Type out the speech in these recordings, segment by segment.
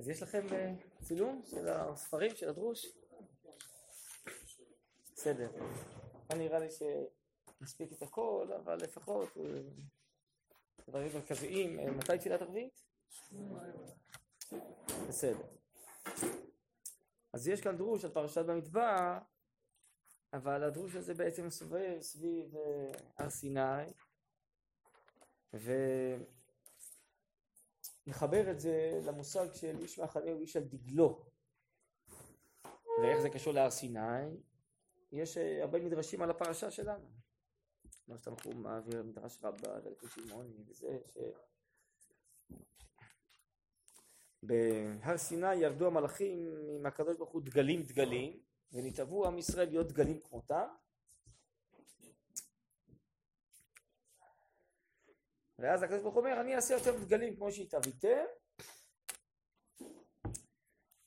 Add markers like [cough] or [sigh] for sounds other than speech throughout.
אז יש לכם אה, צילום של הספרים של הדרוש? בסדר. נראה לי שנספיק את הכל, אבל לפחות אה, דברים מרכזיים. אה, מתי תפילת ערבית? בסדר. אז יש כאן דרוש על פרשת במדבר, אבל הדרוש הזה בעצם מסובב סביב הר סיני, ונחבר את זה למושג של איש מחנה הוא איש על דגלו. ואיך זה קשור להר סיני? יש אה, הרבה מדרשים על הפרשה שלנו. כמו שאתה מעביר מדרש רבה ולקושימוני וזה, ש... בהר סיני ירדו המלאכים עם הקדוש ברוך הוא דגלים דגלים ונתעבו עם ישראל להיות דגלים כמותם ואז הקדוש ברוך הוא אומר אני אעשה יותר דגלים כמו שהתאביתם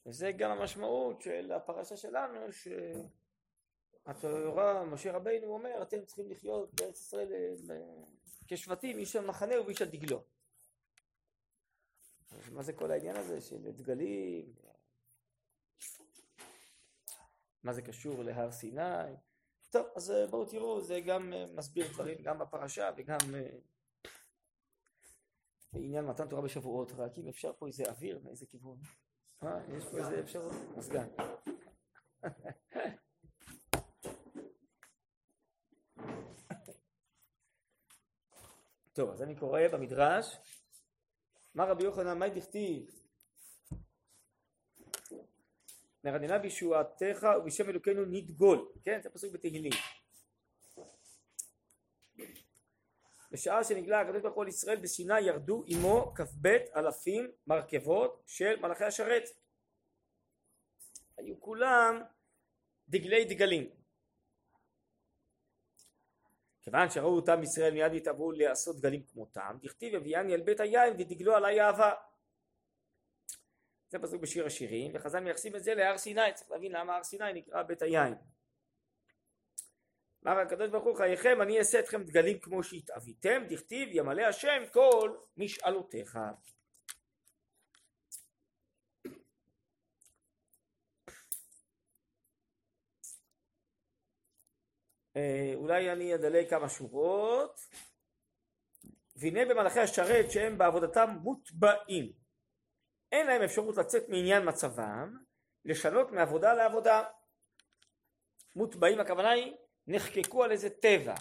וזה גם המשמעות של הפרשה שלנו שהתורה, משה רבינו אומר אתם צריכים לחיות בארץ ישראל אה, כשבטים איש על מחנה ואיש על דגלו. מה זה כל העניין הזה של דגלים? מה זה קשור להר סיני? טוב אז אה, בואו תראו זה גם אה, מסביר דברים גם בפרשה וגם בעניין מתן תורה בשבועות, רק אם אפשר פה איזה אוויר מאיזה כיוון. אה, יש פה איזה אפשרות? מזגן. טוב, אז אני קורא במדרש, מה רבי יוחנן, מה דכתיב? נרננה בישועתך ובשם אלוקינו נדגול, כן? זה פסוק בתהילים. בשעה שנגלה הקדוש ברוך הוא על ישראל בסיני ירדו עמו כ"ב אלפים מרכבות של מלאכי השרת. היו כולם דגלי דגלים. כיוון שראו אותם ישראל מיד התאבו לעשות דגלים כמותם דכתיב הביאני אל בית היין ודגלו עלי אהבה. זה פסוק בשיר השירים וחז"ל מייחסים את זה להר סיני. צריך להבין למה הר סיני נקרא בית היין אמר הקדוש ברוך הוא חייכם אני אעשה אתכם דגלים כמו שהתאוויתם דכתיב ימלא השם כל משאלותיך. אה, אולי אני אדלג כמה שורות. והנה במלאכי השרת שהם בעבודתם מוטבעים אין להם אפשרות לצאת מעניין מצבם לשנות מעבודה לעבודה. מוטבעים הכוונה היא נחקקו על איזה טבע.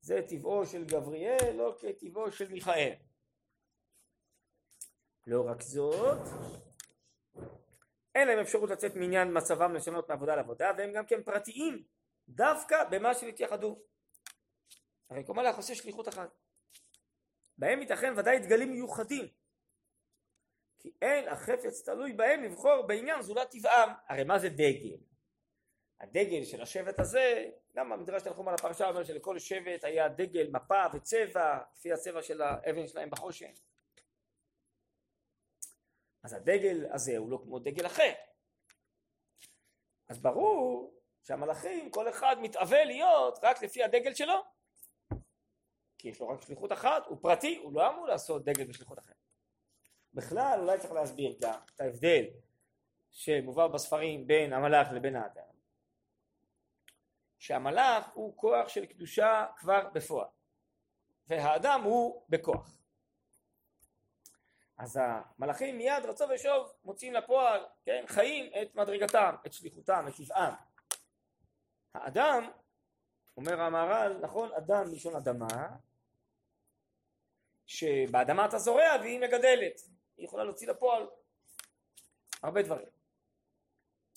זה טבעו של גבריאל, לא כטבעו של מיכאל. לא רק זאת, אין להם אפשרות לצאת מעניין מצבם לשנות מעבודה לעבודה, והם גם כן פרטיים, דווקא במה שנתייחדו. הרי כל מלאך עושה שליחות אחת. בהם ייתכן ודאי דגלים מיוחדים. כי אין החפץ תלוי בהם לבחור בעניין זולת טבעם. הרי מה זה דגל? הדגל של השבט הזה, גם במדרש תנחום על הפרשה אומר שלכל שבט היה דגל, מפה וצבע, לפי הצבע של האבן שלהם בחושן. אז הדגל הזה הוא לא כמו דגל אחר. אז ברור שהמלאכים, כל אחד מתאווה להיות רק לפי הדגל שלו. כי יש לו רק שליחות אחת, הוא פרטי, הוא לא אמור לעשות דגל בשליחות אחרת. בכלל אולי צריך להסביר גם את ההבדל שמובא בספרים בין המלאך לבין האדם. שהמלאך הוא כוח של קדושה כבר בפועל והאדם הוא בכוח אז המלאכים מיד רצו ושוב מוציאים לפועל, כן, חיים את מדרגתם, את שליחותם, את טבעם. האדם, אומר המהר"ל, נכון, אדם מלשון אדמה, שבאדמה אתה זורע והיא מגדלת, היא יכולה להוציא לפועל הרבה דברים.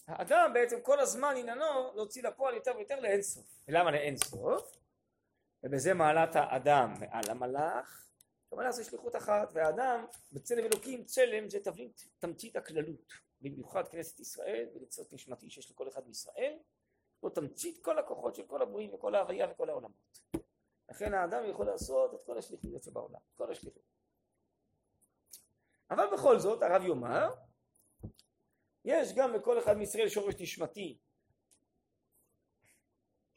האדם בעצם כל הזמן עניינו להוציא לפועל יותר ויותר לאינסוף. ולמה לאינסוף? ובזה מעלת האדם מעל המלאך. המלאך זה שליחות אחת, והאדם בצלם אלוקים, צלם זה תבלית תמצית הכללות. במיוחד כנסת ישראל וליצות נשמתי שיש לכל אחד מישראל, זו תמצית כל הכוחות של כל הבריאים וכל ההוויה וכל העולמות. לכן האדם יכול לעשות את כל השליחויות שבעולם, כל השליחות. אבל בכל זאת הרב יאמר יש גם לכל אחד מישראל שורש נשמתי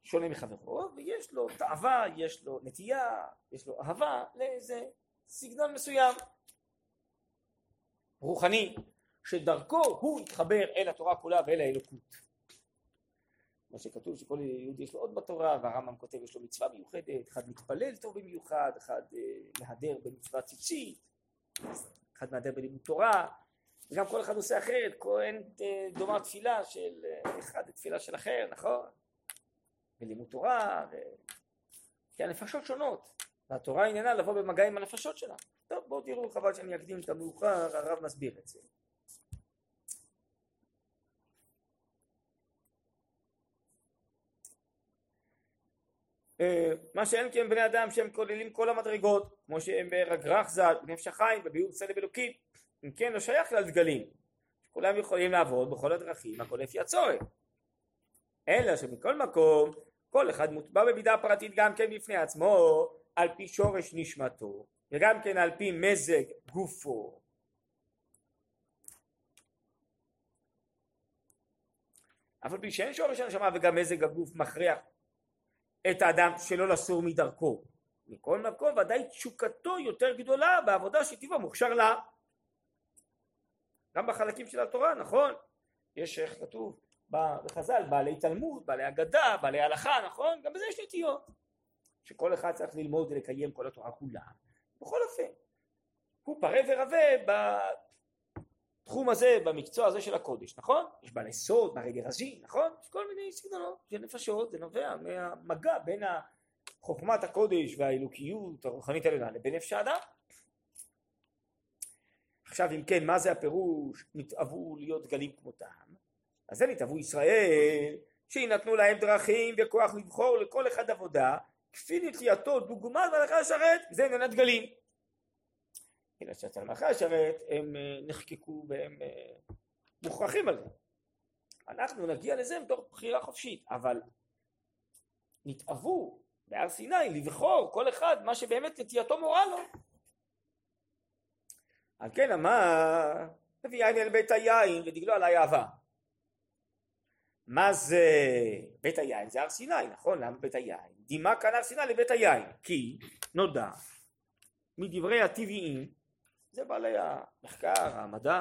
שונה מחברו, ויש לו תאווה, יש לו נטייה, יש לו אהבה לאיזה סגנון מסוים. רוחני, שדרכו הוא יתחבר אל התורה כולה ואל האלוקות. כמו שכתוב שכל יהודי יש לו עוד בתורה, והרמב"ם כותב יש לו מצווה מיוחדת, אחד מתפלל טוב במיוחד, אחד אה, מהדר במצווה ציצית, אחד מהדר בלימוד תורה, וגם כל אחד עושה אחרת, כהן אה, דומה תפילה של אה, אחד לתפילה של אחר, נכון? בלימוד תורה, ו... כי הנפשות שונות, והתורה עניינה לבוא במגע עם הנפשות שלה. טוב, בואו תראו, חבל שאני אקדים את המאוחר, הרב מסביר את זה. אה, מה שאין כי הם בני אדם שהם כוללים כל המדרגות כמו שהם ברגרח ז"ל, בנפש החיים, בביאור צלם אלוקים אם כן לא שייך לדגלים כולם יכולים לעבוד בכל הדרכים הכל לפי הצורך אלא שמכל מקום כל אחד מוטבע במידה פרטית גם כן בפני עצמו על פי שורש נשמתו וגם כן על פי מזג גופו אף על פי שאין שורש הנשמה וגם מזג הגוף מכריח את האדם שלא לסור מדרכו. מכל מקום ודאי תשוקתו יותר גדולה בעבודה שטבעו מוכשר לה. גם בחלקים של התורה, נכון? יש איך כתוב בחז"ל, בעלי תלמוד, בעלי אגדה, בעלי הלכה, נכון? גם בזה יש נטיות. שכל אחד צריך ללמוד ולקיים כל התורה כולה. בכל אופן, הוא פרה ורבה בתחום הזה, במקצוע הזה של הקודש, נכון? יש בעלי סוד, בעלי גרז'י, נכון? יש כל מיני סגנונות של נפשות, זה נובע מהמגע בין חוכמת הקודש והאלוקיות הרוחנית העליונה לבין נפש האדם. עכשיו אם כן, מה זה הפירוש נתאוו להיות גלים כמותם? אז זה נתאוו ישראל, שיינתנו להם דרכים וכוח לבחור לכל אחד עבודה, כפי נטייתו דוגמת מלאכי השרת, זה עניין הדגלים. אלא שאצל מלאכי השרת הם אה, נחקקו והם אה, מוכרחים על זה. אנחנו נגיע לזה מתוך בחירה חופשית, אבל נתאוו בהר סיני לבחור כל אחד מה שבאמת נטייתו מורה לו. על כן אמר, הביא יין אל בית היין ודגלו עלי אהבה. מה זה בית היין? זה הר סיני, נכון? למה בית היין? דימה כאן הר סיני לבית היין, כי נודע מדברי הטבעיים זה בעלי המחקר, המדע,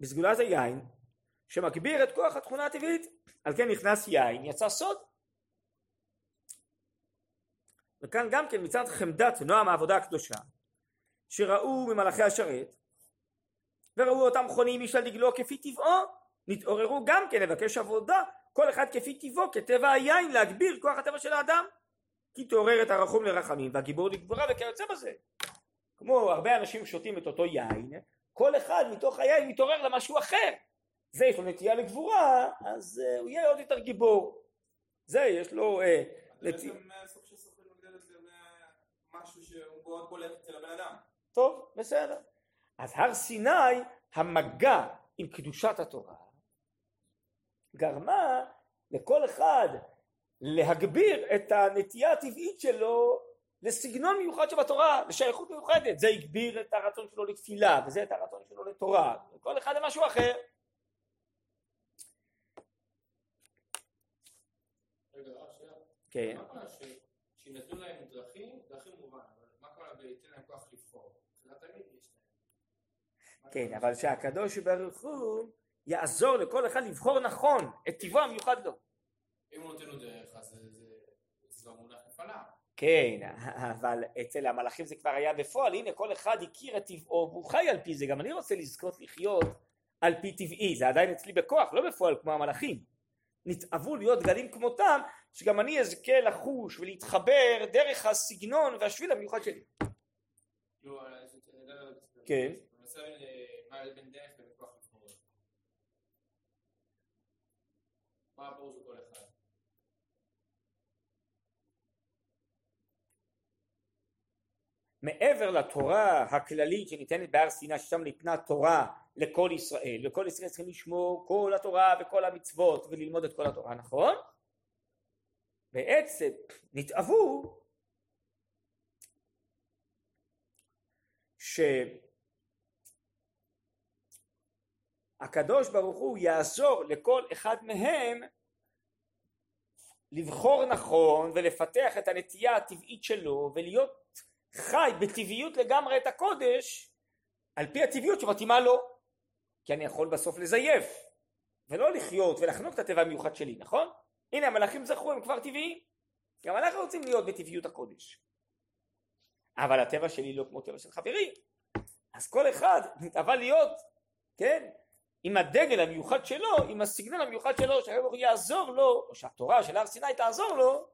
בסגולת היין, שמגביר את כוח התכונה הטבעית, על כן נכנס יין, יצא סוד. וכאן גם כן מצד חמדת נועם העבודה הקדושה, שראו ממלאכי השרת, וראו אותם חונים איש על דגלו כפי טבעו, נתעוררו גם כן לבקש עבודה, כל אחד כפי טבעו, כטבע היין, להגביר כוח הטבע של האדם. כי תעורר את הרחום לרחמים והגיבור לגבורה וכיוצא בזה. כמו הרבה אנשים שותים את אותו יין, כל אחד מתוך היין מתעורר למשהו אחר. זה יש לו נטייה לגבורה, אז uh, הוא יהיה עוד יותר גיבור. זה יש לו... Uh, נטייה... אה, סוף מגדלת משהו שהוא מאוד בולט אצל הבן אדם. טוב, בסדר. אז הר סיני, המגע עם קדושת התורה, גרמה לכל אחד להגביר את הנטייה הטבעית שלו לסגנון מיוחד שבתורה, לשייכות מיוחדת, זה הגביר את הרצון שלו לתפילה, וזה את הרצון שלו לתורה, כל אחד למשהו אחר. כן. שנתנו להם דרכים, דרכים מובן, אבל מה קורה וייתן להם כוח לבחור? כן, אבל שהקדוש ברוך הוא יעזור לכל אחד לבחור נכון את טבעו המיוחד לו. אם הוא נותן לו דרך, אז זה כבר מונח לפניו. כן, אבל אצל המלאכים זה כבר היה בפועל, הנה כל אחד הכיר את טבעו והוא חי על פי זה, גם אני רוצה לזכות לחיות על פי טבעי, זה עדיין אצלי בכוח, לא בפועל כמו המלאכים. נתאוו להיות גלים כמותם, שגם אני אזכה לחוש ולהתחבר דרך הסגנון והשביל המיוחד שלי. לא, כן. מה הפירוש של כל אחד? מעבר לתורה הכללית שניתנת בהר סיני ששם ניתנה תורה לכל ישראל וכל ישראל צריכים לשמור כל התורה וכל המצוות וללמוד את כל התורה נכון? בעצם נתאוו שהקדוש ברוך הוא יעזור לכל אחד מהם לבחור נכון ולפתח את הנטייה הטבעית שלו ולהיות חי בטבעיות לגמרי את הקודש על פי הטבעיות שמתאימה לו, כי אני יכול בסוף לזייף, ולא לחיות ולחנוק את הטבע המיוחד שלי, נכון? הנה המלאכים זכו, הם כבר טבעיים. גם אנחנו רוצים להיות בטבעיות הקודש. אבל הטבע שלי לא כמו טבע של חברי. אז כל אחד מתאווה להיות, כן, עם הדגל המיוחד שלו, עם הסגנון המיוחד שלו, שהרב יעזור לו, או שהתורה של הר סיני תעזור לו,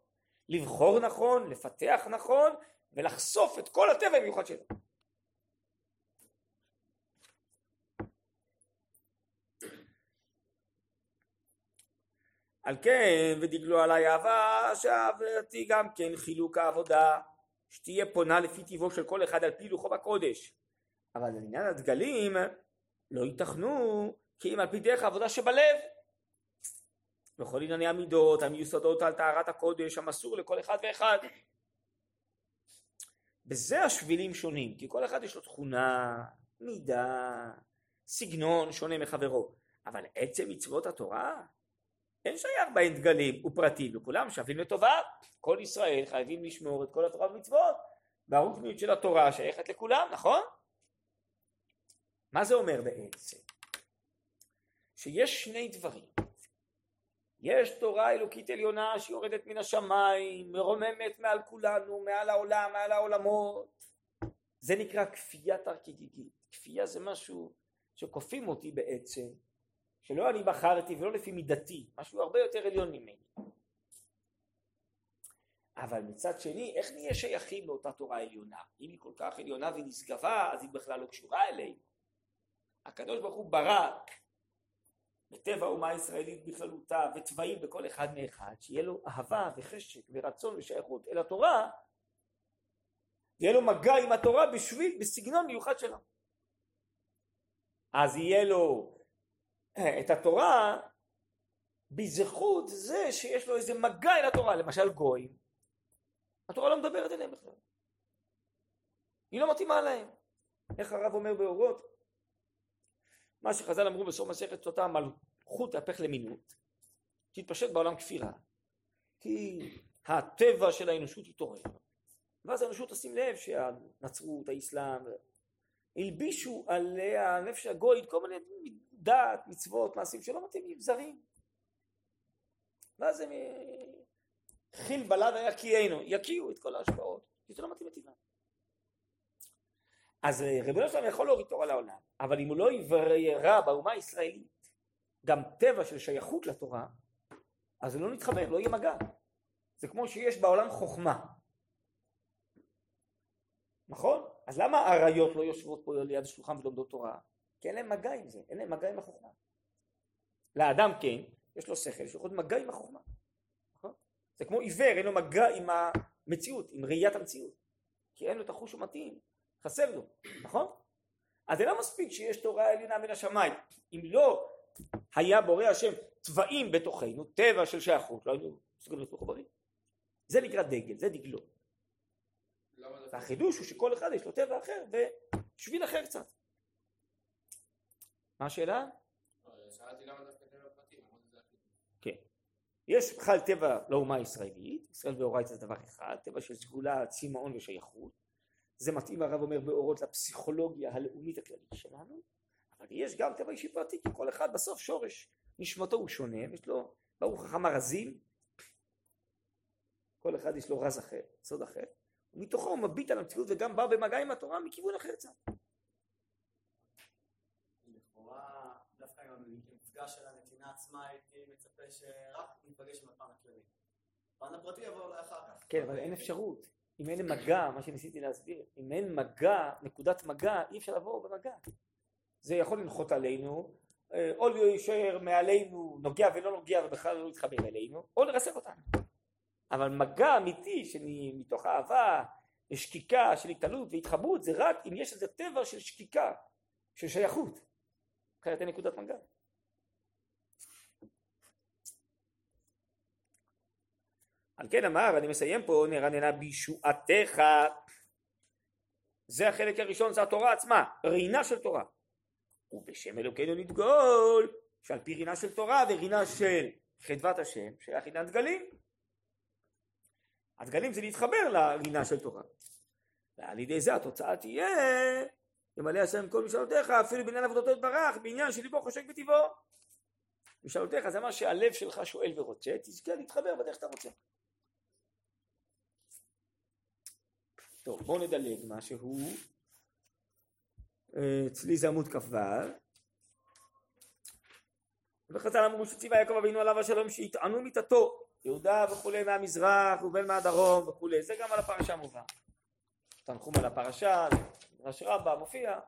לבחור נכון, לפתח נכון, ולחשוף את כל הטבע המיוחד שלו. על כן ודגלו עליי אהבה שאהבתי גם כן חילוק העבודה שתהיה פונה לפי טיבו של כל אחד על פי לוחו בקודש אבל לעניין הדגלים לא ייתכנו כי אם על פי דרך העבודה שבלב וכל ענייני המידות המיוסדות על טהרת הקודש המסור לכל אחד ואחד בזה השבילים שונים כי כל אחד יש לו תכונה מידה סגנון שונה מחברו אבל עצם מצוות התורה אין שייך בהן דגלים ופרטים, וכולם שווים לטובה. כל ישראל חייבים לשמור את כל התורה ומצוות, והרוחניות של התורה שייכת לכולם, נכון? מה זה אומר בעצם? שיש שני דברים. יש תורה אלוקית עליונה שיורדת מן השמיים, מרוממת מעל כולנו, מעל העולם, מעל העולמות. זה נקרא כפייה תרקיגיגית. כפייה זה משהו שכופים אותי בעצם שלא אני בחרתי ולא לפי מידתי, משהו הרבה יותר עליון ממני. אבל מצד שני, איך נהיה שייכים לאותה תורה עליונה? אם היא כל כך עליונה ונשגבה, אז היא בכלל לא קשורה אלינו. הקדוש ברוך הוא ברא בטבע האומה הישראלית בכללותה וצבעים בכל אחד מאחד, שיהיה לו אהבה וחשק ורצון ושייכות אל התורה, ויהיה לו מגע עם התורה בשביל, בסגנון מיוחד שלו. אז יהיה לו את התורה בזכות זה שיש לו איזה מגע אל התורה, למשל גויים, התורה לא מדברת אליהם בכלל. היא לא מתאימה להם. איך הרב אומר באורות? מה שחז"ל אמרו בסוף מסכת סוטה, מלכות תהפך למינות, תתפשט בעולם כפירה, כי הטבע של האנושות יתעורר. ואז האנושות תשים לב שהנצרות, האסלאם, הלבישו על הנפש הגויית כל מיני דת, מצוות, מעשים שלא מתאימים, זרים. ואז הם חיל בלד היה קיינו, יקיעו את כל ההשפעות, כי זה לא מתאים לטבעם. אז אה, ריבונו שלנו יכול להוריד תורה לעולם, אבל אם הוא לא יברא באומה הישראלית גם טבע של שייכות לתורה, אז הוא לא נתחבר, לא יהיה מגע. זה כמו שיש בעולם חוכמה. נכון? אז למה האריות לא יושבות פה ליד השולחן ולומדות תורה? כי אין להם מגע עם זה, אין להם מגע עם החוכמה. לאדם כן, יש לו שכל שיכול להיות מגע עם החוכמה. נכון? זה כמו עיוור, אין לו מגע עם המציאות, עם ראיית המציאות. כי אין לו את החוש המתאים, חסר לו, נכון? אז זה לא מספיק שיש תורה עליונה מן השמיים. אם לא היה בורא השם צבעים בתוכנו, טבע של שייכות, לא היינו מסוגלים להיות מחוברים. זה נקרא דגל, זה דגלו. והחידוש הוא שכל אחד יש לו טבע אחר ושביל אחר קצת. מה השאלה? כן. יש בכלל טבע לאומה הישראלית, ישראל ואורייתא זה דבר אחד, טבע של סגולה, צמאון ושייכות. זה מתאים הרב אומר באורות לפסיכולוגיה הלאומית הכללית שלנו, אבל יש גם טבע אישי פרטי, כי כל אחד בסוף שורש נשמתו הוא שונה, יש לו ברוך חכם הרזים, כל אחד יש לו רז אחר, סוד אחר, ומתוכו הוא מביט על המציאות וגם בא במגע עם התורה מכיוון אחר קצת. המפגש של הנתינה עצמה הייתי מצפה שרק ניפגש עם הפן הכללי. הפן הפרטי יבוא אולי אחר כך. כן, אבל אין אפשרות. אם אין מגע, מה שניסיתי להסביר, אם אין מגע, נקודת מגע, אי אפשר לבוא במגע. זה יכול לנחות עלינו, אה, או להישאר מעלינו, נוגע ולא נוגע ובכלל לא להתחבר אלינו, או לרסק אותנו. אבל מגע אמיתי שמתוך אהבה, ושקיקה של התעלות והתחברות, זה רק אם יש איזה טבע של שקיקה, של שייכות. אחרת אין נקודת מגע. על כן אמר, ואני מסיים פה, נרננה בישועתך. זה החלק הראשון, זה התורה עצמה, רינה של תורה. ובשם אלוקינו נדגול, שעל פי רינה של תורה ורינה של חדוות השם, שייך עניין דגלים. הדגלים זה להתחבר לרינה של תורה. ועל ידי זה התוצאה תהיה ימלא השם כל משאלותיך אפילו בעניין עבודתו יתברך בעניין שליבו חושק בטבעו משאלותיך זה מה שהלב שלך שואל ורוצה תזכה להתחבר בדרך שאתה רוצה טוב בואו נדלג משהו. אה, אצלי זה עמוד כ"ו. וחז"ל אמרו שציווה יעקב אבינו עליו השלום שיטענו מיתתו יהודה וכולי מהמזרח ובין מהדרום וכולי זה גם על הפרשה מובא תנחום על הפרשה מדרש רבה מופיע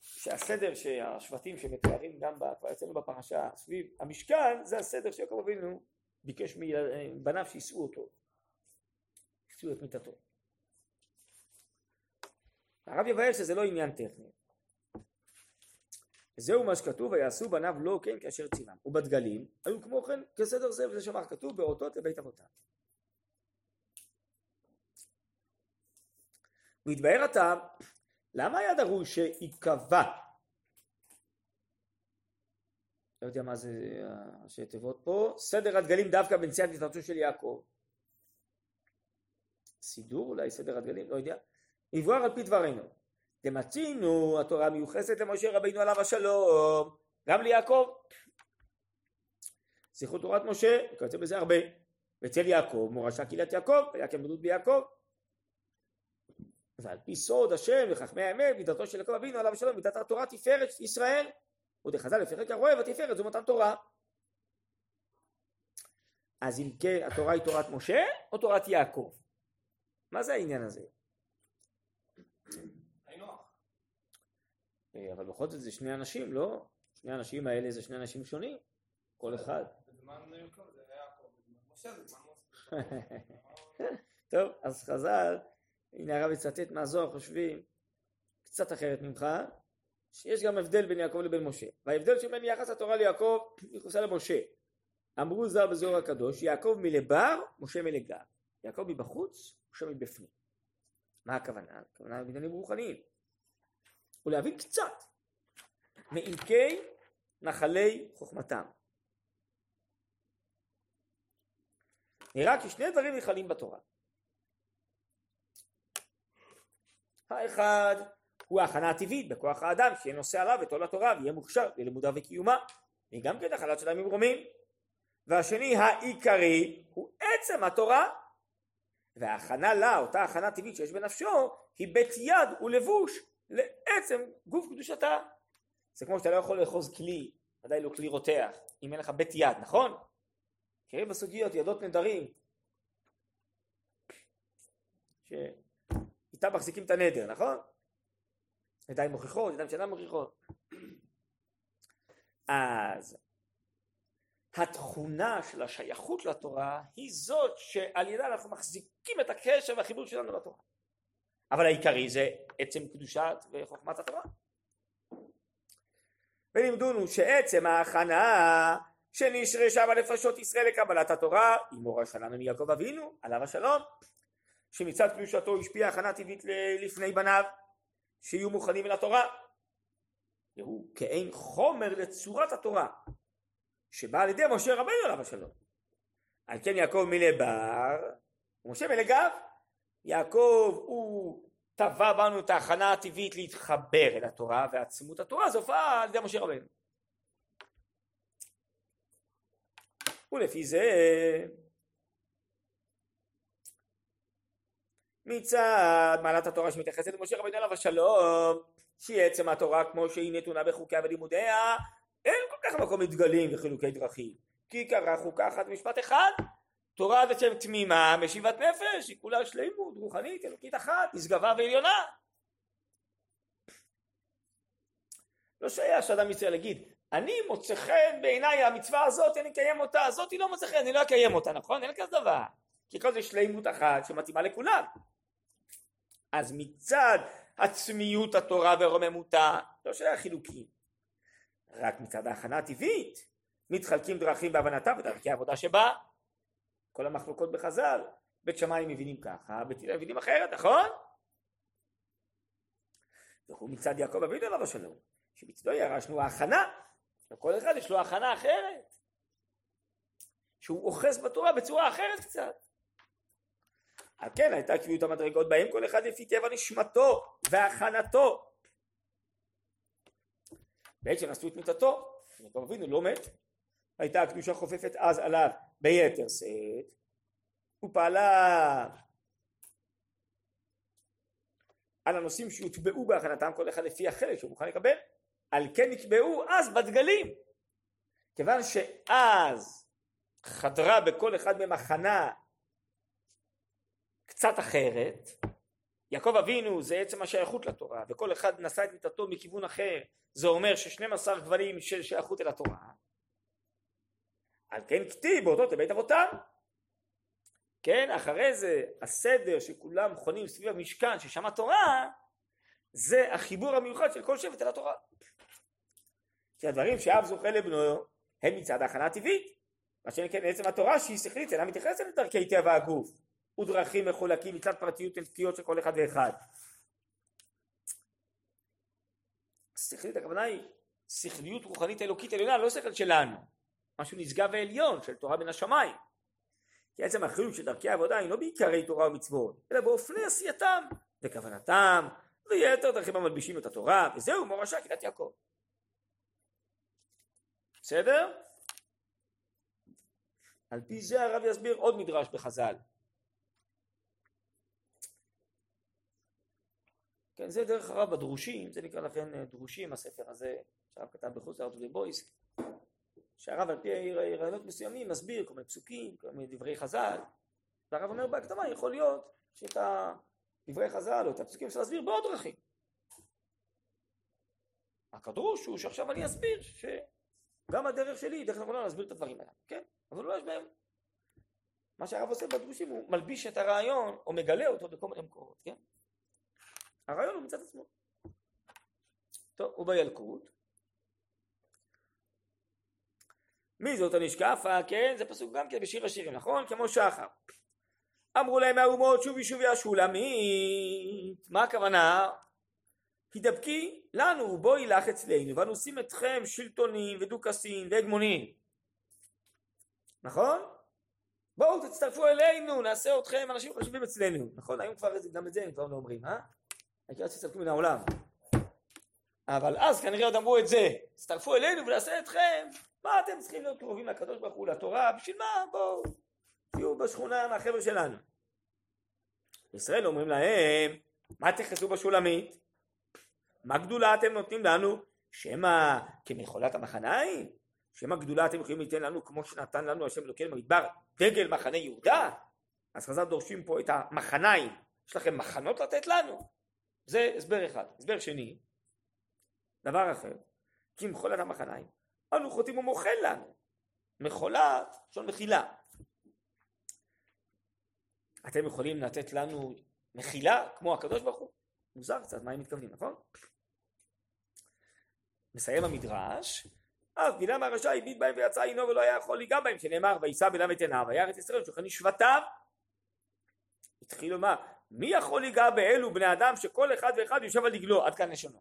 שהסדר שהשבטים שמתארים גם אצלנו בפרשה סביב המשכן זה הסדר שיעקב אבינו ביקש מבניו שיישאו אותו. יישאו את מיתתו הרב יבהר שזה לא עניין טכני. זהו מה שכתוב ויעשו בניו לא כן כאשר ציוון ובדגלים היו כמו כן כסדר זה וזה שמר כתוב באותות לבית אבותם. והתבהר עתה למה היה דרוש שייקבע? לא יודע מה זה ראשי תיבות פה. סדר הדגלים דווקא בנסיעת התרצות של יעקב. סידור אולי סדר הדגלים לא יודע יבואר על פי דברינו. דמצינו התורה מיוחסת למשה רבינו עליו השלום. גם ליעקב. זכרו תורת משה וכיוצא בזה הרבה. ואצל יעקב מורשה קהילת יעקב ויקם גדות ביעקב. ועל פי סוד השם וחכמי האמת מידתו של יעקב אבינו עליו השלום מידת התורה תפארת ישראל. ודחז"ל לפרק הרואה ותפארת זו מתן תורה. אז אם כן התורה היא תורת משה או תורת יעקב? מה זה העניין הזה? אה, אבל בכל זאת זה שני אנשים, לא? שני האנשים האלה זה שני אנשים שונים, כל אחד. [laughs] טוב, אז חז"ל, הנה הרב יצטט מהזוהר, חושבים קצת אחרת ממך, שיש גם הבדל בין יעקב לבין משה. וההבדל שבין יחס התורה ליעקב יחוסה למשה. אמרו זר בזוהר הקדוש, יעקב מלבר, משה מלגר. יעקב מבחוץ, משה מבפנים. מה הכוונה? הכוונה בעניינים רוחניים. ולהבין קצת מעמקי נחלי חוכמתם. נראה כי שני דברים נכללים בתורה. האחד הוא ההכנה הטבעית בכוח האדם שיהיה נושא עליו את עול התורה ויהיה מוכשר ללימודה וקיומה וגם כן החלת של הימים רומים והשני העיקרי הוא עצם התורה וההכנה לה אותה הכנה טבעית שיש בנפשו היא בית יד ולבוש לעצם גוף קדושתה. זה כמו שאתה לא יכול לאחוז כלי, ודאי לא כלי רותח, אם אין לך בית יד, נכון? מכירים בסוגיות ידות נדרים, שאיתה מחזיקים את הנדר, נכון? ידיים מוכיחות, ידיים שאינן מוכיחות. אז התכונה של השייכות לתורה היא זאת שעל ידה אנחנו מחזיקים את הקשר והחיבור שלנו לתורה. אבל העיקרי זה עצם קדושת וחוכמת התורה. ולימדונו שעצם ההכנה שנשרשה בנפשות ישראל לקבלת התורה היא מורה שלנו מיעקב אבינו עליו השלום שמצד קדושתו השפיעה הכנה טבעית לפני בניו שיהיו מוכנים אל התורה והוא כעין חומר לצורת התורה שבא על ידי משה רבינו עליו השלום על כן יעקב מלבר ומשה מלגב יעקב הוא טבע בנו את ההכנה הטבעית להתחבר אל התורה ועצמות התורה זה הופעה על ידי משה רבנו. ולפי זה מצד מעלת התורה שמתייחסת למשה רבנו עליו השלום שהיא עצם התורה כמו שהיא נתונה בחוקיה ולימודיה כך מקום לדגלים וחילוקי דרכים כי קרא חוקה אחת משפט אחד תורה עד השם תמימה, משיבת נפש, היא כולה שלימות, רוחנית, אלוקית אחת, נשגבה ועליונה. לא שייך שאדם יצא להגיד, אני מוצא חן בעיניי המצווה הזאת, אני אקיים אותה, הזאת לא מוצא חן, אני לא אקיים אותה, נכון? אין כזה דבר. כי כל זה שלימות אחת שמתאימה לכולם. אז מצד עצמיות התורה ורוממותה, לא שייך חילוקים. רק מצד ההכנה הטבעית, מתחלקים דרכים בהבנתה ודרכי העבודה שבה. כל המחלוקות בחז"ל, בית שמאי מבינים ככה, בית הלל מבינים אחרת, נכון? והוא מצד יעקב אבינו עליו השלום, שמצדו ירשנו ההכנה, לכל אחד יש לו הכנה אחרת, שהוא אוחז בתורה בצורה אחרת קצת. על כן הייתה קביעות המדרגות בהם כל אחד לפי טבע נשמתו והכנתו בעת שנשאו את מיתתו, יעקב אבינו לא מת, הייתה הקדושה חופפת אז עליו ביתר שאת, ופעלה על הנושאים שהוטבעו בהכנתם כל אחד לפי החלק שהוא מוכן לקבל, על כן נקבעו אז בדגלים. כיוון שאז חדרה בכל אחד מהם הכנה קצת אחרת, יעקב אבינו זה עצם השייכות לתורה, וכל אחד נשא את מיטתו מכיוון אחר, זה אומר ששנים עשר גוונים של שייכות אל התורה. על כן כתיב באותות לבית אבותם. כן, אחרי זה הסדר שכולם חונים סביב המשכן ששם התורה, זה החיבור המיוחד של כל שבט אל התורה. כי הדברים שאב זוכה לבנו הם מצד ההכנה הטבעית, מה שכן עצם התורה שהיא שכלית אינה מתייחסת לדרכי טבע הגוף ודרכים מחולקים מצד פרטיות אנטיות של כל אחד ואחד. שכלית הכוונה היא שכליות רוחנית אלוקית עליונה, לא שכל שלנו, משהו נשגב ועליון של תורה מן השמיים. כי עצם החילוק של דרכי העבודה היא לא בעיקרי תורה ומצוות, אלא באופני עשייתם וכוונתם ויתר דרכים המלבישים את התורה, וזהו מורשה קהילת יעקב. בסדר? על פי זה הרב יסביר עוד מדרש בחז"ל. כן, זה דרך הרב בדרושים, זה נקרא לכן אה, דרושים, הספר הזה שהרב כתב בחוץ לארץ ובבויסק, שהרב על פי רעיונות מסוימים מסביר כל מיני פסוקים, כל מיני דברי חז"ל, והרב אומר בהקדמה יכול להיות שאת דברי חז"ל או את הפסוקים אפשר להסביר בעוד דרכים. רק הדרוש הוא שעכשיו אני אסביר שגם הדרך שלי היא דרך נכונה להסביר את הדברים האלה, כן? אבל לא יש בהם. מה שהרב עושה בדרושים הוא מלביש את הרעיון או מגלה אותו בכל מיני מקורות, כן? הרעיון הוא מצד עצמו. טוב, ובילקוט. מי זאת הנשקפה? כן, זה פסוק גם כן בשיר השירים, נכון? כמו שחר. אמרו להם האומות שובי שובי השולמית. מה הכוונה? הידבקי לנו, בואי לך אצלנו, ואנו עושים אתכם שלטונים ודוכסים והגמונים. נכון? בואו תצטרפו אלינו, נעשה אתכם אנשים חשובים אצלנו. נכון? היום כבר גם את זה הם כבר לא אומרים, אה? העיקר שתסתלקו מן העולם. אבל אז כנראה עוד אמרו את זה, תצטרפו אלינו ונעשה אתכם, מה אתם צריכים להיות קרובים לקדוש ברוך הוא, לתורה, בשביל מה? בואו, תהיו בשכונה מהחבר'ה שלנו. ישראל אומרים להם, מה תכנסו בשולמית? מה גדולה אתם נותנים לנו? שמא כמחולת המחניים? שמא גדולה אתם יכולים לתת לנו כמו שנתן לנו השם אלוקינו במדבר דגל מחנה יהודה? אז חז"ל דורשים פה את המחניים, יש לכם מחנות לתת לנו? זה הסבר אחד. הסבר שני, דבר אחר, כי מחולת המחניים, אנו חוטאים ומוחל לנו. מחולת, לשון מחילה. אתם יכולים לתת לנו מחילה כמו הקדוש ברוך הוא? מוזר קצת, מה הם מתכוונים, נכון? מסיים המדרש, אף בלעם הרשע הביט בהם ויצא עינו ולא היה יכול ליגע בהם, שנאמר ויישא בלעם את עיניו, וירא את ישראל שולחן שבטיו. התחיל לומר, מי יכול ליגע באלו בני אדם שכל אחד ואחד יושב על דגלו, עד כאן לשונו.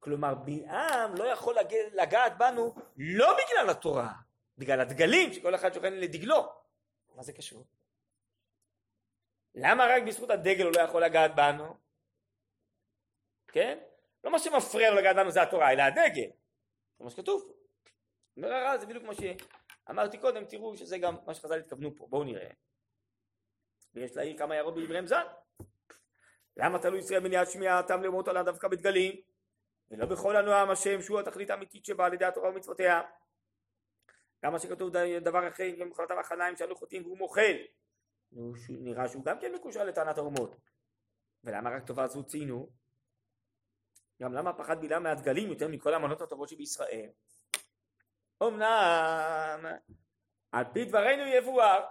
כלומר בלעם לא יכול לגעת בנו לא בגלל התורה, בגלל הדגלים שכל אחד שוכן לדגלו. מה זה קשור? למה רק בזכות הדגל הוא לא יכול לגעת בנו? כן? לא מה שמפריע לו לגעת בנו זה התורה, אלא הדגל. זה מה שכתוב. אומר הרע זה בדיוק מה שאמרתי קודם, תראו שזה גם מה שחז"ל התכוונו פה, בואו נראה. ויש להעיר כמה הערות בדבריהם ז"ל. למה תלוי ישראל מניעת שמיעתם לאומות עליו דווקא בדגלים? ולא בכל הנועם השם שהוא התכלית האמיתית שבאה על ידי התורה ומצוותיה. גם מה שכתוב דבר אחר עם מחלתם החניים שאנו חוטאים והוא מוחל. נראה שהוא גם כן מקושר לטענת האומות. ולמה רק טובה זו ציינו? גם למה פחד בלעם מהדגלים יותר מכל המנות הטובות שבישראל? אמנם על פי דברינו יבואר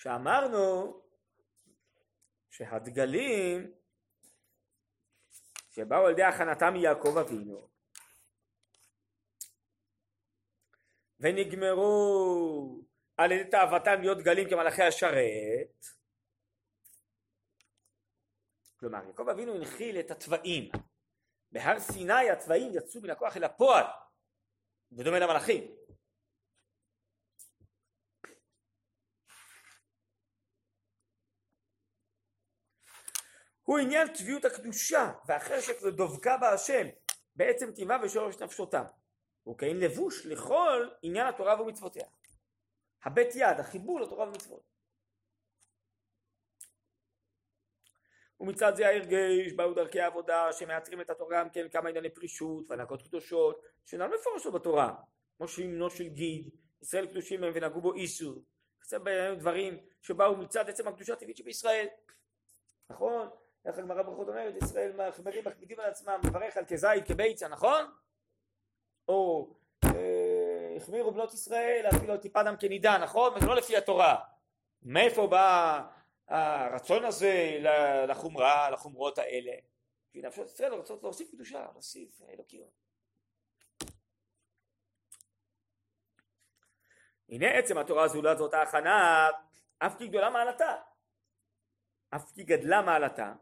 שאמרנו שהדגלים שבאו על ידי הכנתם מיעקב אבינו ונגמרו על ידי תאוותם להיות דגלים כמלאכי השרת כלומר יעקב אבינו הנחיל את התוואים. בהר סיני התוואים יצאו מן הכוח אל הפועל בדומה למלאכים הוא עניין טבעיות הקדושה והחשק ודבקה בהשם בעצם טבעה ושורש נפשותם. הוא כאין לבוש לכל עניין התורה ומצוותיה. הבית יד, החיבור לתורה ומצוות. ומצד זה ההרגש באו דרכי העבודה שמייצרים את התורה גם כן כמה ענייני פרישות והנהגות קדושות שאינן מפורשות בתורה כמו שהמנו של גיד ישראל קדושים הם ונהגו בו איסור זה דברים שבאו מצד עצם הקדושה הטבעית שבישראל נכון? איך הגמרא ברכות אומרת ישראל מחברים מקפידים על עצמם מברך על כזית כביצה נכון? או אה, החמירו בנות ישראל אפילו טיפה דם כנידה נכון? וזה לא לפי התורה מאיפה בא הרצון הזה לחומרה, לחומרות האלה. כי נפשות ישראל רוצות להוסיף קדושה, להוסיף אלוקיות. הנה עצם התורה זולת זאת ההכנה, אף כי גדולה מעלתה. אף כי גדלה מעלתה.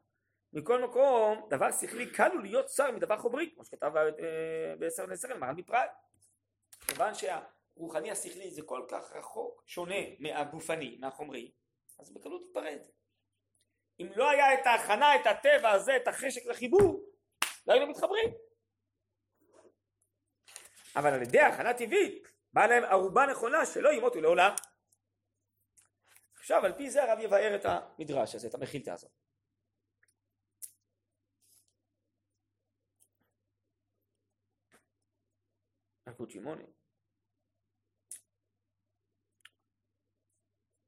מכל מקום, דבר שכלי קל הוא להיות שר מדבר חומרי, כמו שכתב אה, בעשר נסרן, מרן מפראג. כיוון שהרוחני השכלי זה כל כך רחוק, שונה מהגופני, מהחומרי, אז בקלות תתפרד. אם לא היה את ההכנה, את הטבע הזה, את החשק לחיבור, לא היינו מתחברים. אבל על ידי הכנה טבעית, באה להם ערובה נכונה שלא ימותו לעולם. עכשיו על פי זה הרב יבאר את המדרש הזה, את המחילתא הזאת. שמעוני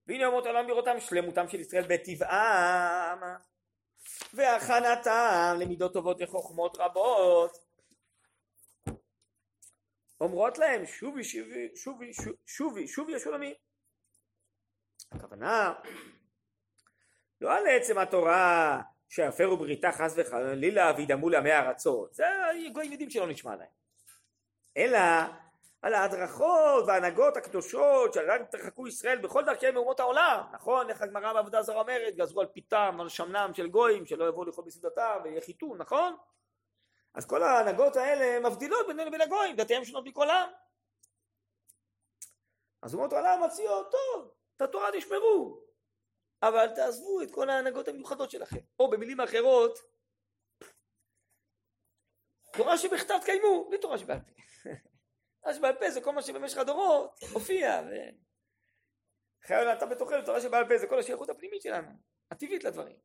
והנה אומות העולם בראותם שלמותם של ישראל בטבעם והכנתם למידות טובות וחוכמות רבות. אומרות להם שובי שובי שובי שובי שובי השולמי הכוונה לא על עצם התורה שיפרו בריתה חס וחלילה וידמו לעמי ארצות זה גויים יודעים שלא נשמע להם אלא על ההדרכות וההנהגות הקדושות שעליהן תרחקו ישראל בכל דרכי מאומות העולם. נכון איך הגמרא בעבודה זרה אומרת גזרו על פיתם על שמנם של גויים שלא יבואו לאכול בסעודתם ויחיתו נכון? אז כל ההנהגות האלה מבדילות בינינו לבין הגויים דתיהם שונות מכולם אז אומות העולם מציעות טוב את התורה תשמרו אבל תעזבו את כל ההנהגות המיוחדות שלכם. או במילים אחרות תורה שבכתב תקיימו בלי תורה שבעל פה תורה שבעל פה זה כל מה שבמשך הדורות הופיע. ו... חיי אתה בתוכנו, תורה שבעל פה זה כל השייכות הפנימית שלנו, הטבעית לדברים.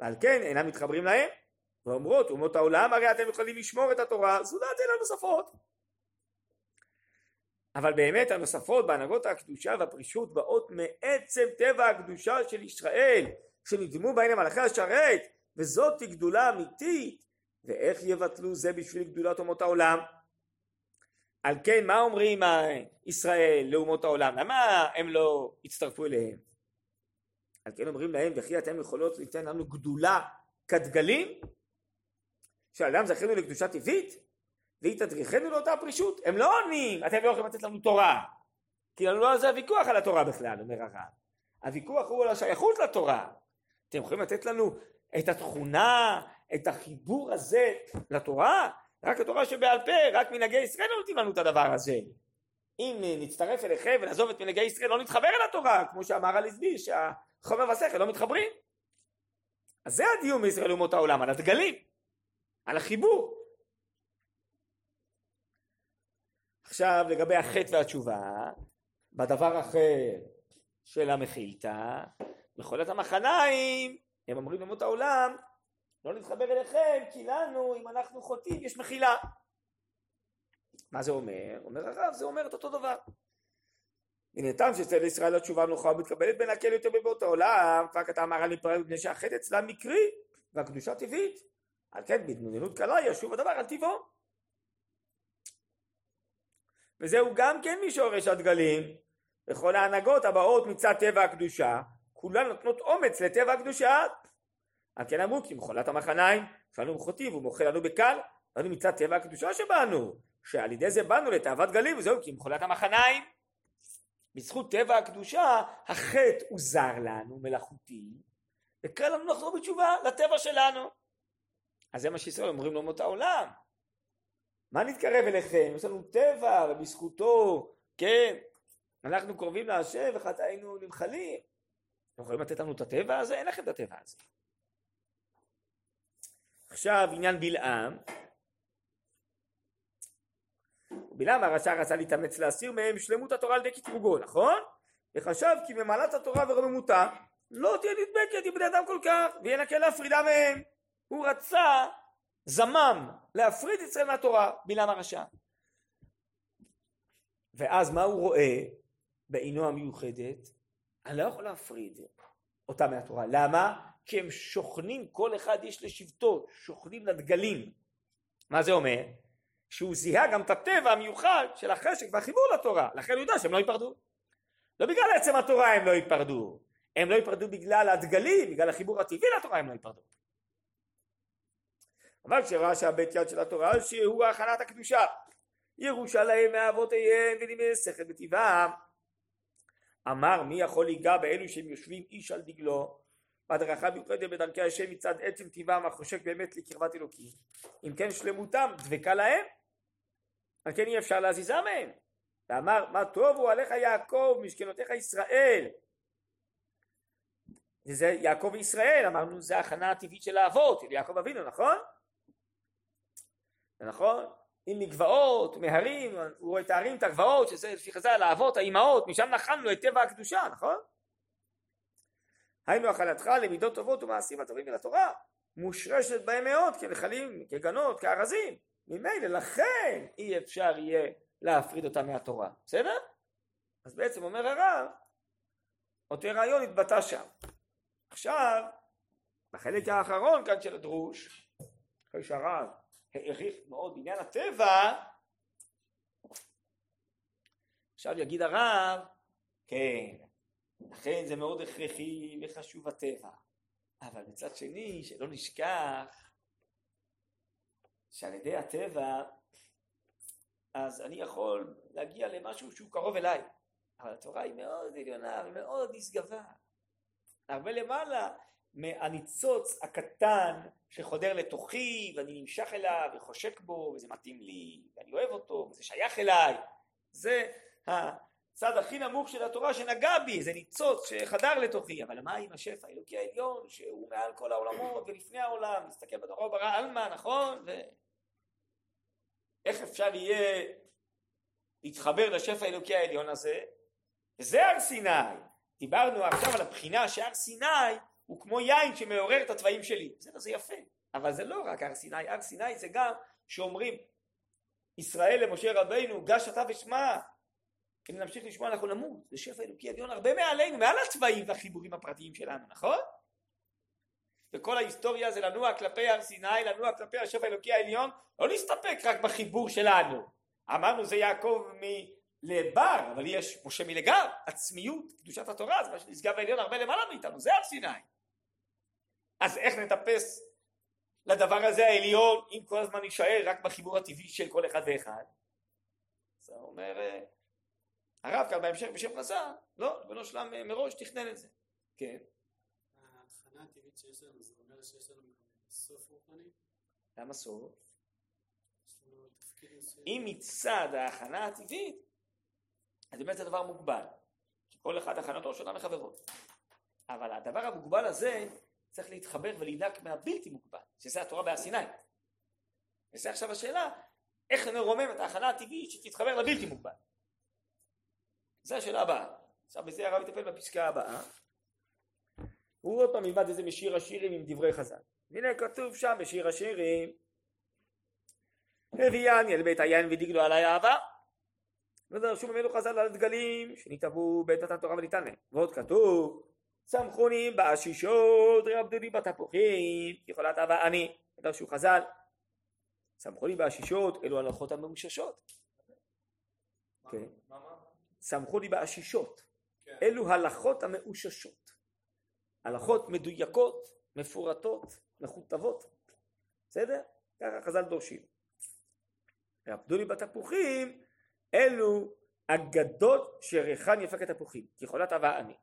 ועל כן אינם מתחברים להם, ואומרות אומות העולם הרי אתם יכולים לשמור את התורה זולת אלה הנוספות. אבל באמת הנוספות בהנהגות הקדושה והפרישות באות מעצם טבע הקדושה של ישראל שנדמו בהן למלאכי השרת וזאת גדולה אמיתית ואיך יבטלו זה בשביל גדולת אומות העולם? על כן מה אומרים ישראל לאומות העולם? למה הם לא הצטרפו אליהם? על כן אומרים להם וכי אתם יכולות ליתן לנו גדולה כדגלים? שאדם זכינו לקדושה טבעית? והיא תדריכנו לאותה פרישות? הם לא עונים אתם לא יכולים לתת לנו תורה כי לנו לא על זה הוויכוח על התורה בכלל אומר הרב הוויכוח הוא על השייכות לתורה אתם יכולים לתת לנו את התכונה את החיבור הזה לתורה, רק התורה שבעל פה, רק מנהגי ישראל לא נותנים לנו את הדבר הזה. אם נצטרף אליכם ונעזוב את מנהגי ישראל לא נתחבר אל התורה, כמו שאמר הלזבי שהחומר והשכל לא מתחברים. אז זה הדיון בישראל לאומות העולם, על הדגלים, על החיבור. עכשיו לגבי החטא והתשובה, בדבר אחר של המחילתא, מכולת המחניים, הם אומרים לאומות העולם, לא נתחבר אליכם כי לנו אם אנחנו חוטאים יש מחילה. מה זה אומר? אומר הרב זה אומר את אותו דבר. הנה טעם שאצל ישראל התשובה נוחה ומתקבלת בין הקל יותר בבאות העולם כבר כתב אמר אני פרק מפני שהחטא אצלם מקרי והקדושה טבעית. על כן בהתמודדות קלה ישוב הדבר על טבעו. וזהו גם כן משורש הדגלים וכל ההנהגות הבאות מצד טבע הקדושה כולן נותנות אומץ לטבע הקדושה על כן אמרו כי מחולת המחניים שאנו מחוטים והוא מוחה לנו בקל אנו מצד טבע הקדושה שבאנו שעל ידי זה באנו לתאוות גלים וזהו כי מחולת המחניים בזכות טבע הקדושה החטא הוא זר לנו מלאכותי וקל לנו לחזור בתשובה לטבע שלנו אז זה מה שישראל אומרים לאומות העולם מה נתקרב אליכם? יש לנו טבע ובזכותו כן אנחנו קרובים להשם וחטאינו נמחלים אתם יכולים לתת לנו את הטבע הזה? אין לכם את הטבע הזה. עכשיו עניין בלעם. בלעם הרשע רצה להתאמץ להסיר מהם שלמות התורה על ידי קטרוגו, נכון? וחשב כי ממלאת התורה ורוממותה לא תהיה נדבקת עם בני אדם כל כך, ויהיה נקל להפרידה מהם. הוא רצה זמם להפריד ישראל מהתורה, בלעם הרשע. ואז מה הוא רואה בעינו המיוחדת? אני לא יכול להפריד אותה מהתורה. למה? כי הם שוכנים, כל אחד יש לשבטו, שוכנים לדגלים. מה זה אומר? שהוא זיהה גם את הטבע המיוחד של החשק והחיבור לתורה, לכן הוא יודע שהם לא ייפרדו. לא בגלל עצם התורה הם לא ייפרדו, הם לא ייפרדו בגלל הדגלים, בגלל החיבור הטבעי לתורה הם לא ייפרדו. אבל כשראה שהבית יד של התורה שהוא הכנת הקדושה ירושלים מאבותיהם ונימי שכל בטבעם אמר מי יכול ליגע באלו שהם יושבים איש על דגלו בהדרכה מיוחדת בדרכי השם מצד עצם טבעם החושק באמת לקרבת אלוקים אם כן שלמותם דבקה להם על כן אי אפשר להזיזה מהם ואמר מה טובו עליך יעקב משכנותיך ישראל וזה יעקב וישראל אמרנו זה הכנה הטבעית של האבות של יעקב אבינו נכון? זה נכון? עם מגבעות, מהרים, הוא רואה את הערים, את הגבעות, שזה לפי חז"ל, האבות, האימהות, משם נחלנו את טבע הקדושה, נכון? היינו הכנתך למידות טובות ומעשים הטובים ולתורה, מושרשת בהם מאוד כנחלים, כגנות, כארזים, ממילא לכן אי אפשר יהיה להפריד אותם מהתורה, בסדר? אז בעצם אומר הרב, אותו רעיון התבטא שם. עכשיו, בחלק האחרון כאן של הדרוש, אחרי שהרב העריך מאוד בעניין הטבע, עכשיו יגיד הרב, כן, לכן זה מאוד הכרחי וחשוב הטבע, אבל מצד שני, שלא נשכח שעל ידי הטבע, אז אני יכול להגיע למשהו שהוא קרוב אליי, אבל התורה היא מאוד עליונה ומאוד נשגבה, הרבה למעלה מהניצוץ הקטן שחודר לתוכי ואני נמשך אליו וחושק בו וזה מתאים לי ואני אוהב אותו וזה שייך אליי. זה הצד הכי נמוך של התורה שנגע בי זה ניצוץ שחדר לתוכי. אבל מה עם השפע האלוקי העליון שהוא מעל כל העולמות ולפני העולם? מסתכל בתורה ברא עלמא נכון? ו... איך אפשר יהיה להתחבר לשפע האלוקי העליון הזה? וזה הר סיני. דיברנו עכשיו על הבחינה שהר סיני הוא כמו יין שמעורר את התוואים שלי. בסדר, זה יפה, אבל זה לא רק הר סיני, הר סיני זה גם שאומרים ישראל למשה רבינו, גש אתה ושמע, אם נמשיך לשמוע אנחנו נמות, זה שפע אלוקי עליון הרבה מעלינו, מעל התוואים והחיבורים הפרטיים שלנו, נכון? וכל ההיסטוריה זה לנוע כלפי הר סיני, לנוע כלפי השפע האלוקי העליון, לא להסתפק רק בחיבור שלנו. אמרנו זה יעקב מלבר, אבל יש משה מלגר, עצמיות, קדושת התורה, זה מה שנשגב העליון הרבה למעלה מאיתנו, זה הר סיני. אז איך נטפס לדבר הזה העליון אם כל הזמן נישאר רק בחיבור הטבעי של כל אחד ואחד? הוא אומר אה, הרב כאן בהמשך בשם חז"ל, לא, ריבונו שלם מראש תכנן את זה. כן. ההכנה הטבעית שיש לנו, זה אומר שיש לנו סוף רוחני? למה סוף? אם מצד ההכנה הטבעית, אז באמת זה דבר מוגבל. כי כל אחד הכנתו שונה מחברו. אבל הדבר המוגבל הזה צריך להתחבר ולהידק מהבלתי מוגבל, שזה התורה בהר סיני. וזה עכשיו השאלה, איך נרומם את ההכנה הטבעית שתתחבר לבלתי מוגבל. זו השאלה הבאה. עכשיו בזה הרב יטפל בפסקה הבאה. הוא עוד פעם ילמד את זה משיר השירים עם דברי חז"ל. הנה כתוב שם בשיר השירים הביאני אל בית היין ודגלו עלי אהבה ודרשו ממנו חז"ל על דגלים שנתעבו בית מתן תורה וניתן להם ועוד כתוב סמכוני באשישות רבדו לי בתפוחים יכולת אהבה אני דרשו חז"ל סמכוני באשישות אלו הלכות המאוששות כן. מה, סמכו לי באשישות. כן. אלו הלכות המאוששות. הלכות מדויקות מפורטות מכותבות. בסדר? ככה חז"ל דורשים. רבדו לי בתפוחים אלו אגדות שריחן יפק התפוחים כיכולת אהבה אני.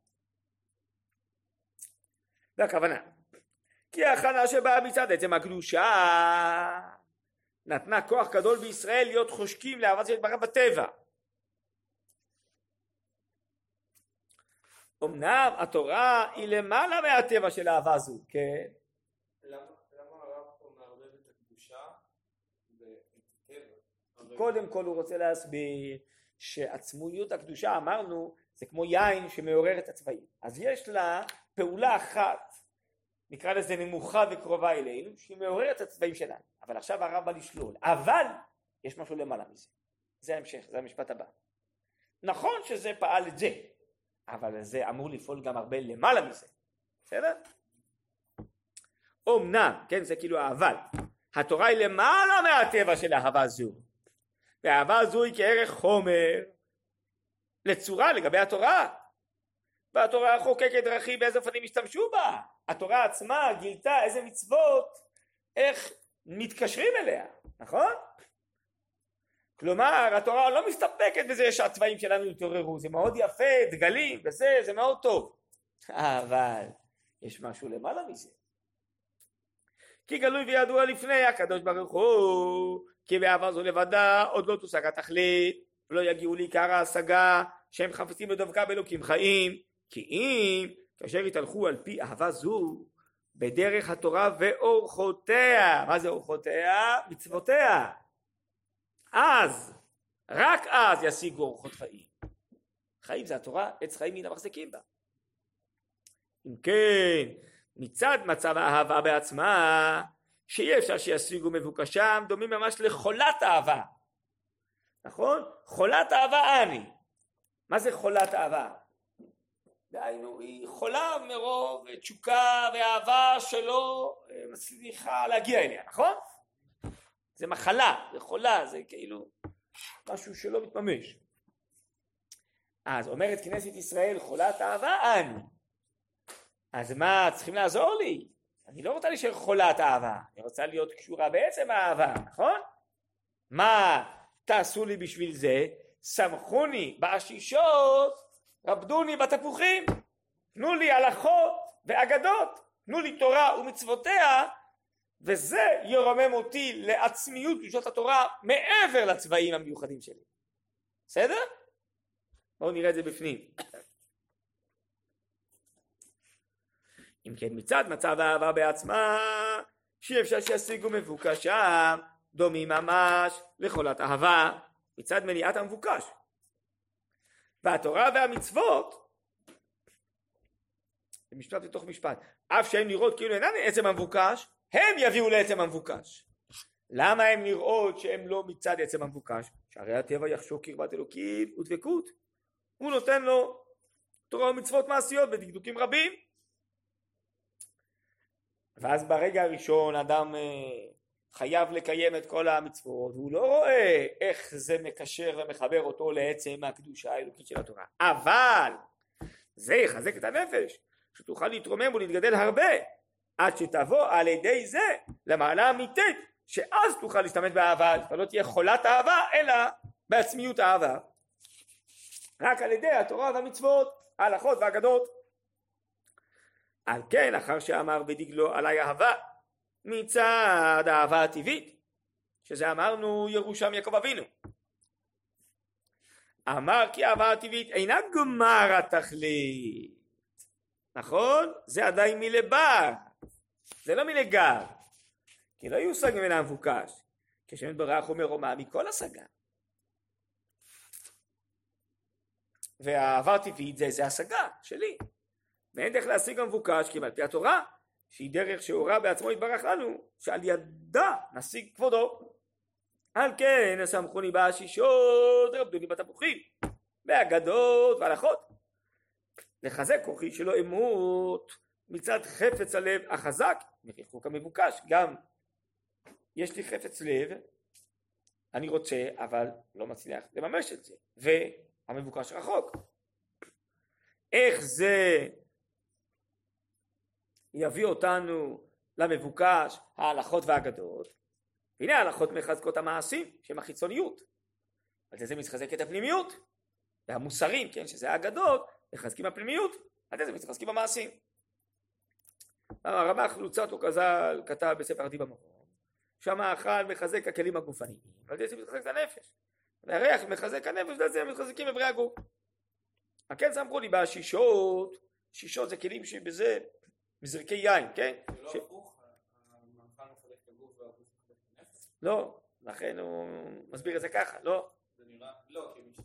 והכוונה כי ההכנה שבאה מצד עצם הקדושה נתנה כוח גדול בישראל להיות חושקים לאהבת זה יתברך בטבע אמנם התורה היא למעלה מהטבע של אהבה זו, כן? למה הרב פה מערבב את הקדושה קודם כל הוא רוצה להסביר שעצמויות הקדושה אמרנו זה כמו יין שמעורר את הצבעים. אז יש לה פעולה אחת נקרא לזה נמוכה וקרובה אלינו שהיא מעוררת את הצבעים שלנו. אבל עכשיו הרב בא לשלול. אבל יש משהו למעלה מזה. זה ההמשך זה המשפט הבא. נכון שזה פעל את זה אבל זה אמור לפעול גם הרבה למעלה מזה בסדר? אמנם כן זה כאילו האבל התורה היא למעלה מהטבע של אהבה זו ואהבה זו היא כערך חומר לצורה לגבי התורה והתורה חוקקת דרכים באיזה אופנים השתמשו בה התורה עצמה גילתה איזה מצוות איך מתקשרים אליה נכון? כלומר התורה לא מסתפקת בזה שהצבעים שלנו יתעוררו. זה מאוד יפה דגלים וזה זה מאוד טוב. אבל יש משהו למעלה מזה. כי גלוי וידוע לפני הקדוש ברוך הוא כי באהבה זו לבדה עוד לא תושג התכלית. ולא יגיעו לעיקר ההשגה שהם חפצים בדבקה באלוקים חיים. כי אם כאשר יתהלכו על פי אהבה זו בדרך התורה ואורחותיה. מה זה אורחותיה? מצוותיה אז רק אז ישיגו אורחות חיים חיים זה התורה עץ חיים מן המחזיקים בה אם כן מצד מצב האהבה בעצמה שאי אפשר שישיגו מבוקשם דומים ממש לחולת אהבה נכון? חולת אהבה אני מה זה חולת אהבה? דהיינו היא חולה מרוב תשוקה ואהבה שלא אה, מצליחה להגיע אליה נכון? זה מחלה זה חולה זה כאילו משהו שלא מתממש. אז אומרת כנסת ישראל חולת אהבה אני אז מה צריכים לעזור לי? אני לא רוצה להישאר חולת אהבה אני רוצה להיות קשורה בעצם האהבה נכון? מה תעשו לי בשביל זה? סמכוני בעשישות רבדוני בתפוחים. תנו לי הלכות ואגדות. תנו לי תורה ומצוותיה וזה ירומם אותי לעצמיות קדושת התורה מעבר לצבעים המיוחדים שלי. בסדר? בואו נראה את זה בפנים. אם כן מצד מצב האהבה בעצמה שאי אפשר שישיגו מבוקשם דומים ממש לחולת אהבה מצד מניעת המבוקש. והתורה והמצוות זה משפט בתוך משפט אף שהן נראות כאילו אינן עצם המבוקש הם יביאו לעצם המבוקש. למה הם נראות שהם לא מצד עצם המבוקש? שהרי הטבע יחשוק קרבת אלוקים ודבקות. הוא נותן לו תורה ומצוות מעשיות בדקדוקים רבים. ואז ברגע הראשון אדם אה, חייב לקיים את כל המצוות והוא לא רואה איך זה מקשר ומחבר אותו לעצם הקדושה האלוקית של התורה. אבל זה יחזק את הנפש שתוכל להתרומם ולהתגדל הרבה עד שתבוא על ידי זה למעלה אמיתית שאז תוכל להשתמש באהבה. אתה לא תהיה חולת אהבה אלא בעצמיות האהבה רק על ידי התורה והמצוות ההלכות והאגדות. על כן אחר שאמר בדגלו עלי אהבה מצד האהבה הטבעית שזה אמרנו ירושם יעקב אבינו. אמר כי האהבה הטבעית אינה גמר התכלית. נכון? זה עדיין מלבר זה לא מלגר כי לא יושג ממנה המבוקש כשם ברך אומר רומה מכל השגה והאהבה הטבעית זה, זה השגה שלי. ואין דרך להשיג המבוקש כי על פי התורה שהיא דרך שהורה בעצמו יתברך לנו שעל ידה נשיג כבודו. על כן סמכוני בעשישות רבדוני בתפוחים באגדות והלכות. לחזק כוחי שלא אמות מצד חפץ הלב החזק מריחוק המבוקש גם יש לי חפץ לב אני רוצה אבל לא מצליח לממש את זה. והמבוקש רחוק. איך זה יביא אותנו למבוקש ההלכות והאגדות? והנה ההלכות מחזקות המעשים שהם החיצוניות. על זה זה את הפנימיות. והמוסרים כן שזה האגדות מחזקים הפנימיות. על זה זה מתחזקים המעשים הרמ"ח לוצטו כז"ל כתב בספר עדי במקום שהמאכל מחזק הכלים הגופניים ועל זה מתחזק את הנפש והריח מחזק הנפש ועל זה מתחזקים איברי הגוף כן סמכו לי בשישות, שישות זה כלים שבזה מזרקי יין, כן? זה לא הפוך, המנכ"ל מחלק את הגוף והגוף מחלק את הנפש? לא, לכן הוא מסביר את זה ככה, לא, זה נראה, לא, כי משם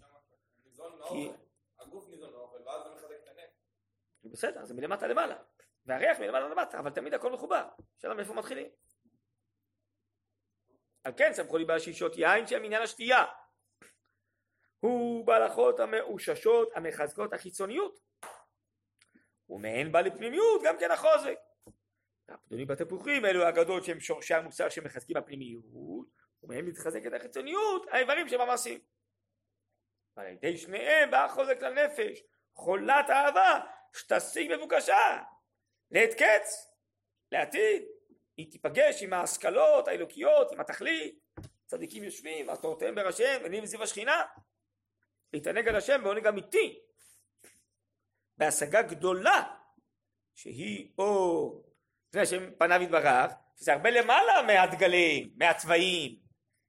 ניזון מאוכל, הגוף ניזון מאוכל, ואז זה מחלק את הנפש. בסדר, זה מלמטה למעלה, והריח מלמעלה למטה, אבל תמיד הכל מחובר, שאלה מאיפה מתחילים. על כן סמכו לי בשישות יין שהם עניין השתייה. הוא בהלכות המאוששות המחזקות החיצוניות. ומהן בא לפנימיות גם כן החוזק. הפדונים בתפוחים אלו האגדות שהם שורשי המוסר שמחזקים הפנימיות, ומהם מתחזקת החיצוניות האיברים שבמעשים. ועל ידי שניהם בא החוזק לנפש, חולת אהבה, שתשיג מבוקשה, לעת קץ, לעתיד. היא תיפגש עם ההשכלות האלוקיות, עם התכלית, צדיקים יושבים, ועטורותיהם בראשיהם, ונים סביב השכינה, להתענג על השם בעונג אמיתי, בהשגה גדולה, שהיא אור, לפני השם פניו יתברך, שזה הרבה למעלה מהדגלים, מהצבעים,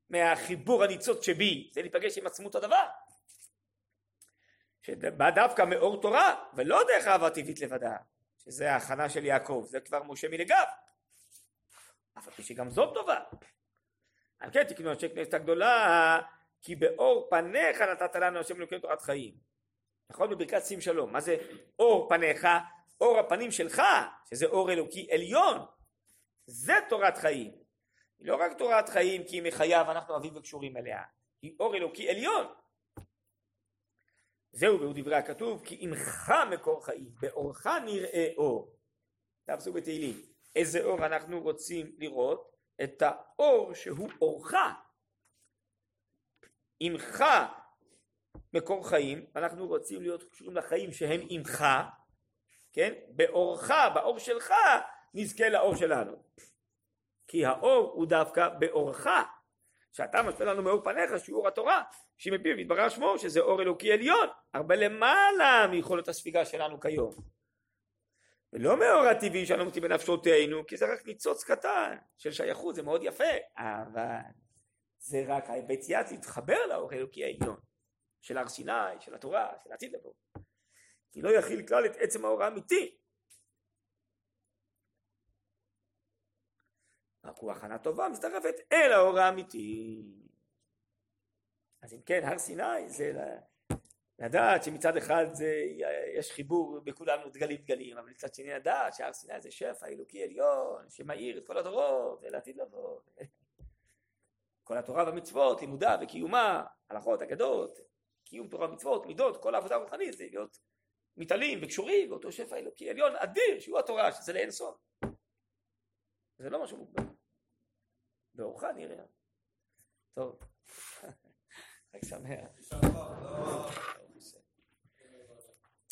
מהחיבור הניצוץ שבי, זה להיפגש עם עצמות הדבר. שבא דווקא מאור תורה, ולא דרך אהבה טבעית לבדה, שזה ההכנה של יעקב, זה כבר משה מלגב. אף על פי שגם זאת טובה. על כן תקנו אנשי כנסת הגדולה, כי באור פניך נתת לנו השם אלוקינו תורת חיים. נכון בברכת שים שלום, מה זה אור פניך? אור הפנים שלך, שזה אור אלוקי עליון, זה תורת חיים. היא לא רק תורת חיים כי היא מחיה ואנחנו אוהבים וקשורים אליה, היא אור אלוקי עליון. זהו והוא דברי הכתוב כי עמך מקור חיים באורך נראה אור. הפסוק בתהילים. איזה אור אנחנו רוצים לראות? את האור שהוא אורך. עמך מקור חיים, אנחנו רוצים להיות קשורים לחיים שהם עמך, כן? באורך, באור שלך, נזכה לאור שלנו. כי האור הוא דווקא באורך. שאתה משפיע לנו מאור פניך, אור התורה, שמפיו יתברר שמו, שזה אור אלוקי עליון, הרבה למעלה מיכולת הספיגה שלנו כיום. ולא מאור הטבעי שאנו מוצאים בנפשותינו, כי זה רק ניצוץ קטן של שייכות, זה מאוד יפה, אבל זה רק היציאה להתחבר לאור האלוקי העליון, של הר סיני, של התורה, של העתיד לבוא. כי לא יכיל כלל את עצם האור האמיתי. רק הוא הכנה טובה מצטרפת אל האור האמיתי. אז אם כן, הר סיני זה לדעת שמצד אחד זה, יש חיבור בכולנו דגלים דגלים, אבל מצד שני לדעת שהר סיני זה שפע אלוקי עליון, שמאיר את כל הדורות, ולעתיד לבוא. כל התורה והמצוות, לימודה וקיומה, הלכות, אגדות, קיום תורה ומצוות, מידות, כל העבודה הרוחנית זה להיות מתעלים וקשורים באותו שפע אלוקי עליון אדיר, שהוא התורה, שזה לאין סוף. זה לא משהו מוגבל. באורך נראה. טוב. [laughs] חג שמח.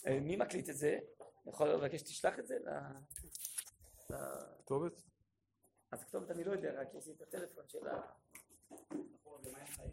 אה, מי מקליט את זה? אני יכול לבקש שתשלח את זה ל... כתובת? אז כתובת אני לא יודע, רק יש לי את הטלפון של ה... נכון.